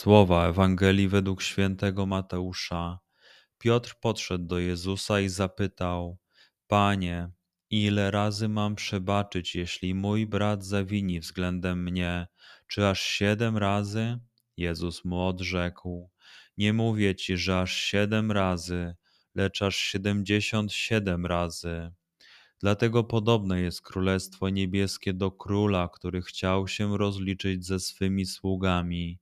Słowa Ewangelii według świętego Mateusza. Piotr podszedł do Jezusa i zapytał: Panie, Ile razy mam przebaczyć, jeśli mój brat zawini względem mnie? Czy aż siedem razy? Jezus mu odrzekł: Nie mówię ci, że aż siedem razy, lecz aż siedemdziesiąt siedem razy. Dlatego podobne jest Królestwo Niebieskie do króla, który chciał się rozliczyć ze swymi sługami.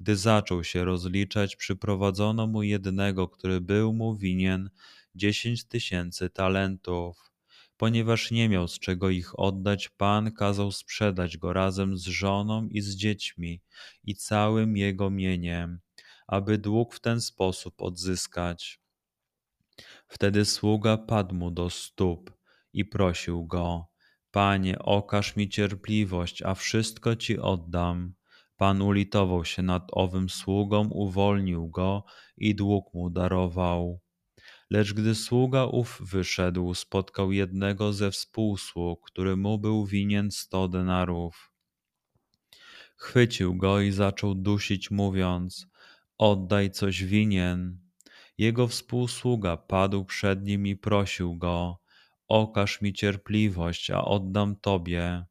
Gdy zaczął się rozliczać, przyprowadzono mu jednego, który był mu winien dziesięć tysięcy talentów. Ponieważ nie miał z czego ich oddać, Pan kazał sprzedać go razem z żoną i z dziećmi i całym jego mieniem, aby dług w ten sposób odzyskać. Wtedy sługa padł mu do stóp i prosił go: Panie, okaż mi cierpliwość, a wszystko ci oddam. Pan ulitował się nad owym sługą, uwolnił go i dług mu darował. Lecz gdy sługa ów wyszedł, spotkał jednego ze współsług, który mu był winien sto denarów. Chwycił go i zaczął dusić, mówiąc: Oddaj coś winien. Jego współsługa padł przed nim i prosił go: Okaż mi cierpliwość, a oddam tobie.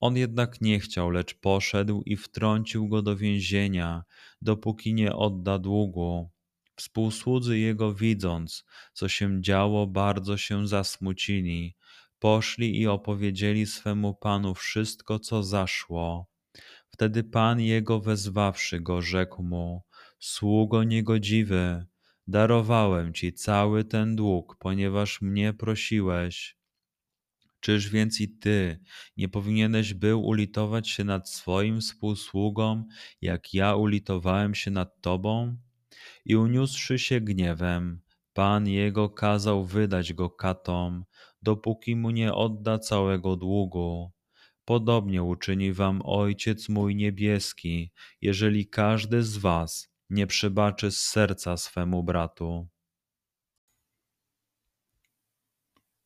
On jednak nie chciał, lecz poszedł i wtrącił go do więzienia, dopóki nie odda długu. Współsłudzy jego widząc, co się działo, bardzo się zasmucili. Poszli i opowiedzieli swemu panu wszystko, co zaszło. Wtedy pan jego wezwawszy go, rzekł mu: Sługo niegodziwy, darowałem ci cały ten dług, ponieważ mnie prosiłeś. Czyż więc i ty nie powinieneś był ulitować się nad swoim współsługą, jak ja ulitowałem się nad tobą? i uniósłszy się gniewem, Pan jego kazał wydać go katom, dopóki mu nie odda całego długu. Podobnie uczyni wam Ojciec mój niebieski, jeżeli każdy z was nie przebaczy z serca swemu bratu.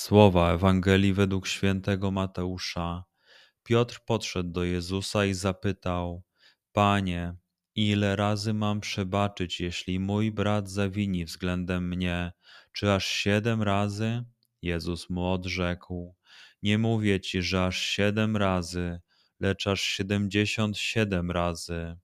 Słowa Ewangelii według świętego Mateusza. Piotr podszedł do Jezusa i zapytał: Panie, Ile razy mam przebaczyć, jeśli mój brat zawini względem mnie? Czy aż siedem razy? Jezus mu odrzekł: Nie mówię ci, że aż siedem razy, lecz aż siedemdziesiąt siedem razy.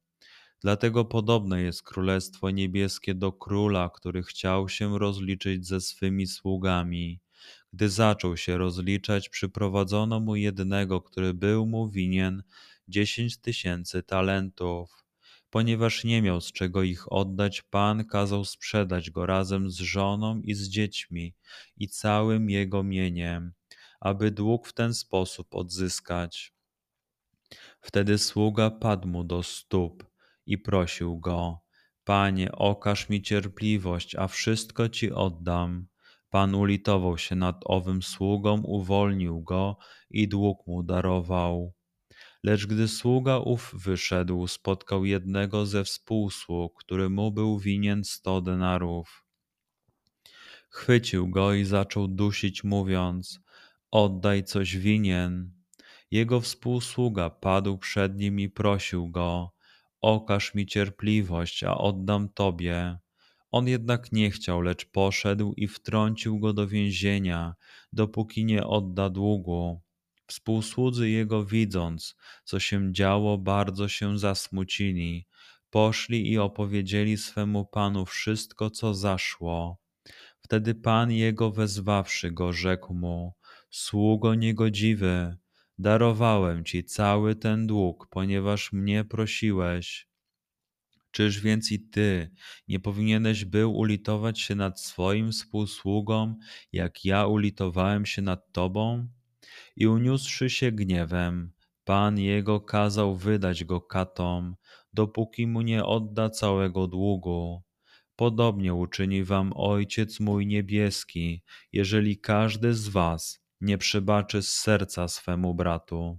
Dlatego podobne jest Królestwo Niebieskie do króla, który chciał się rozliczyć ze swymi sługami. Gdy zaczął się rozliczać, przyprowadzono mu jednego, który był mu winien dziesięć tysięcy talentów. Ponieważ nie miał z czego ich oddać, Pan kazał sprzedać go razem z żoną i z dziećmi i całym jego mieniem, aby dług w ten sposób odzyskać. Wtedy sługa padł mu do stóp i prosił go: Panie, okaż mi cierpliwość, a wszystko ci oddam. Pan ulitował się nad owym sługą, uwolnił go i dług mu darował. Lecz gdy sługa ów wyszedł, spotkał jednego ze współsług, który mu był winien sto denarów. Chwycił go i zaczął dusić, mówiąc: Oddaj coś winien. Jego współsługa padł przed nim i prosił go: Okaż mi cierpliwość, a oddam tobie. On jednak nie chciał, lecz poszedł i wtrącił go do więzienia, dopóki nie odda długu. Współsłudzy jego widząc, co się działo, bardzo się zasmucili. Poszli i opowiedzieli swemu panu wszystko, co zaszło. Wtedy pan jego wezwawszy go, rzekł mu: Sługo niegodziwy, darowałem ci cały ten dług, ponieważ mnie prosiłeś. Czyż więc i ty nie powinieneś był ulitować się nad swoim współsługą, jak ja ulitowałem się nad tobą? I uniósłszy się gniewem, pan jego kazał wydać go katom, dopóki mu nie odda całego długu. Podobnie uczyni wam Ojciec mój niebieski, jeżeli każdy z was nie przebaczy z serca swemu bratu.